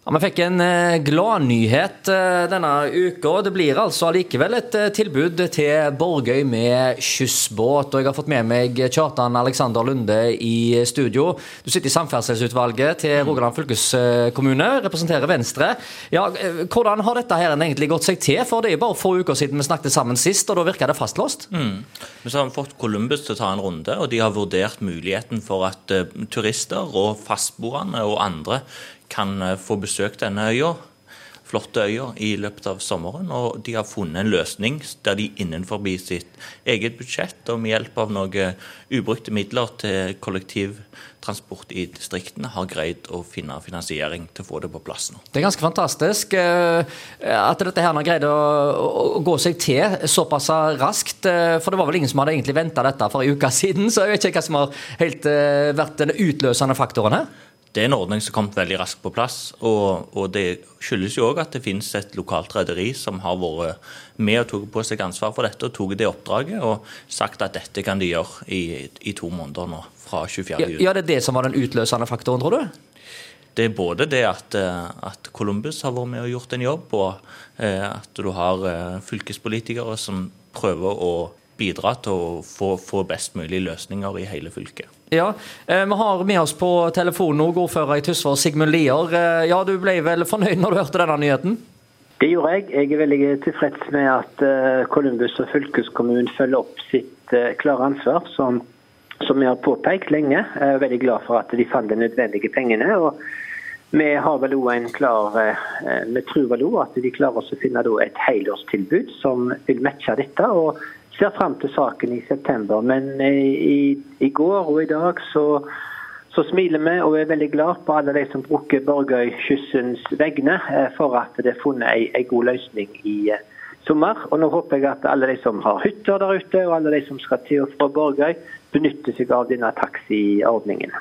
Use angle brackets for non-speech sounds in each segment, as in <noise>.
Ja, Vi fikk en eh, gladnyhet eh, denne uka. Det blir altså allikevel et eh, tilbud til Borgøy med skyssbåt. Og jeg har fått med meg Kjartan Alexander Lunde i studio. Du sitter i samferdselsutvalget til Rogaland fylkeskommune, representerer Venstre. Ja, Hvordan har dette her egentlig gått seg til? For det er bare få uker siden vi snakket sammen sist, og da virka det fastlåst? Mm. Men så har vi fått Columbus til å ta en runde, og de har vurdert muligheten for at turister og fastboende og andre kan eh, få besøkt denne øya flotte øya i løpet av sommeren. Og de har funnet en løsning der de innenfor sitt eget budsjett og med hjelp av noen ubrukte midler til kollektivtransport i distriktene har greid å finne finansiering til å få det på plass nå. Det er ganske fantastisk eh, at dette her har greid å, gå seg til såpass raskt. Eh, for det var vel ingen som hadde egentlig venta dette for en uke <laughs> siden, så jeg vet ikke hva som har helt vært den utløsende faktoren her det er en ordning som har kommet veldig raskt på plass. Og, og det skyldes jo òg at det finnes et lokalt rederi som har vært med og tatt på seg ansvar for dette og tatt det oppdraget og sagt at dette kan de gjøre i, i to måneder nå, fra 24. juni. Ja, det er det som var den utløsende faktoren, tror du? Det er både det at, eh, at Columbus har vært med og gjort en jobb, og eh, at du har eh, fylkespolitikere som prøver å bidra til å få, få best mulig løsninger i hele fylket. Ja, eh, Vi har med oss på telefonen ordfører i Tysvær, Sigmund Lier. Eh, ja, Du ble vel fornøyd når du hørte denne nyheten? Det gjorde jeg. Jeg er veldig tilfreds med at Kolumbus Columbus og fylkeskommunen følger opp sitt klare ansvar, som, som vi har påpekt lenge. Jeg er veldig glad for at de fant de nødvendige pengene. og vi har vel også en klar, vi tror vel også at de klarer å finne et helårstilbud som vil matche dette. og ser fram til saken i september. Men i, i går og i dag så, så, smiler vi og er veldig glad på alle de som bruker Borgøy-kyssens vegne eh, for at det er funnet en god løsning i eh, sommer. Og nå håper jeg at alle de som har hytter der ute, og alle de som skal til og fra Borgøy, benytter seg av denne taxiordningen.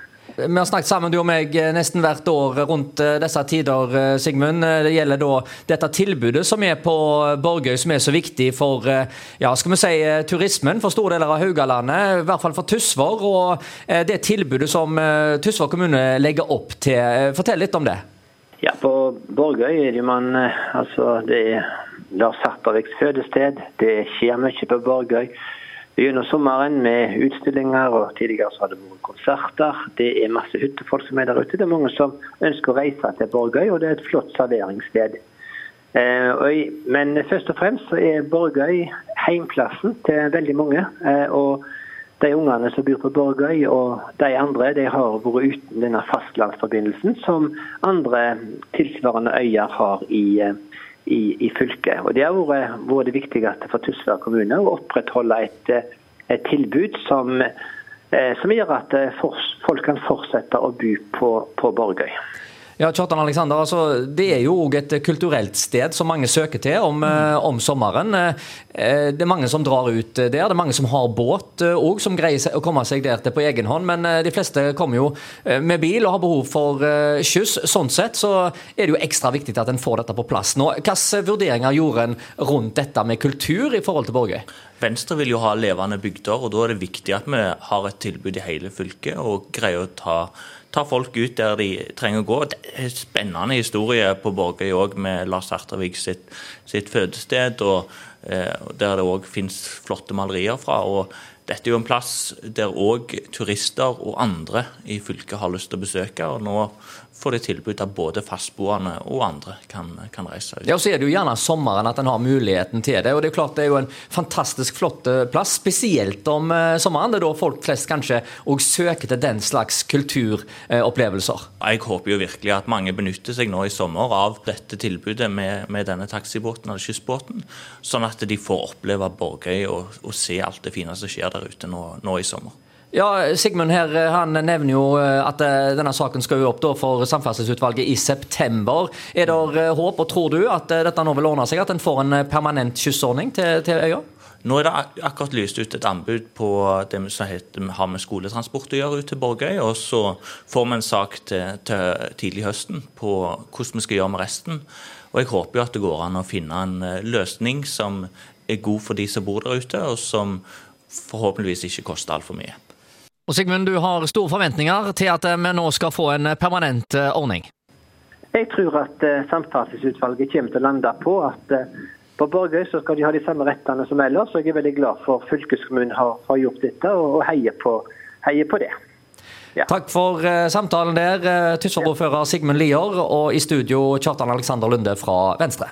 Vi har snakket sammen du og meg eh, nesten hvert år rundt eh, disse tider, eh, Sigmund. Det gjelder da dette tilbudet som er på Borgøy, som er så viktig for ja, skal vi si, turismen for store deler av Haugalandet. I hvert fall for Tysvær. Og det tilbudet som Tysvær kommune legger opp til. Fortell litt om det. Ja, På Borgøy er det man altså det er Lars Sarperviks fødested. Det skjer mye på Borgøy gjennom sommeren med utstillinger, og tidligere så har det vært konserter. Det er masse hyttefolk som er der ute. Det er mange som ønsker å reise til Borgøy, og det er et flott serveringssted. Eh, men først og fremst så er Borgøy heimplassen til veldig mange. Eh, og de ungene som bor på Borgøy og de andre, de har vært uten denne fastlandsforbindelsen som andre tilsvarende øyer har i eh, i, i fylket. Og Det har vært, vært det viktigste for Tysvær kommune å opprettholde et, et tilbud som, eh, som, gjør at eh, folk kan fortsette å bo på, på Borgøy. Ja, Kjartan Alexander, altså, Det er jo òg et kulturelt sted som mange søker til om, mm. om, sommeren. Eh, det er mange som drar ut der. Det er mange som har båt òg, eh, som greier å komme seg der til på egen hånd. Men de fleste kommer jo med bil og har behov for skyss. Sånn sett så er det jo ekstra viktig at en får dette på plass nå. Hvilke vurderinger gjorde en rundt dette med kultur i forhold til Borgøy? Venstre vil jo ha levende bygder, og da er det viktig at vi har et tilbud i hele fylket og greier å ta ta folk ut der de trenger å gå. Det er en spennende historie på Borgøy òg, med Lars Ertervik sitt, sitt fødested, og, eh, der det òg finnes flotte malerier fra. og dette er jo en plass der òg turister og andre i fylket har lyst til å besøke. og Nå får de tilbud av både fastboende og andre kan, kan reise ut. Ja, og Så er det jo gjerne sommeren at en har muligheten til det. og Det er jo klart det er jo en fantastisk flott eh, plass, spesielt om eh, sommeren. Det er da folk flest kanskje òg søker til den slags kulturopplevelser. Jeg håper jo virkelig at mange benytter seg nå i sommer av dette tilbudet med, med denne taxibåten eller kystbåten, sånn at de får oppleve Borgøy og, og se alt det fine som skjer der ute nå, nå i sommer. Ja, Sigmund her, eh, han nevner jo eh, at eh, denne saken skal jo opp for Samferdselsutvalget i september. Er det håp, og tror du at dette nå vil ordne seg, at en får en permanent kyssordning til, til øya? Nå er det akkurat lyst ut et anbud på det som heter, har med skoletransport å gjøre ut til Borgøy. Og så får vi en sak til, til tidlig høsten på hvordan vi skal gjøre med resten. Og jeg håper jo at det går an å finne en løsning som er god for de som bor der ute, og som forhåpentligvis ikke koster altfor mye. Og Sigmund, du har store forventninger til at vi nå skal få en permanent eh, ordning? Jeg tror at Samferdselsutvalget kommer til å lande på at på Borgøy så skal de ha de samme rettene som ellers. og Jeg er veldig glad for fylkeskommunen har, har gjort dette, og, og heier, på, heier på det. Ja. Takk for samtalen der, Tysvær-ordfører Sigmund Lier, og i studio Kjartan Alexander Lunde fra Venstre.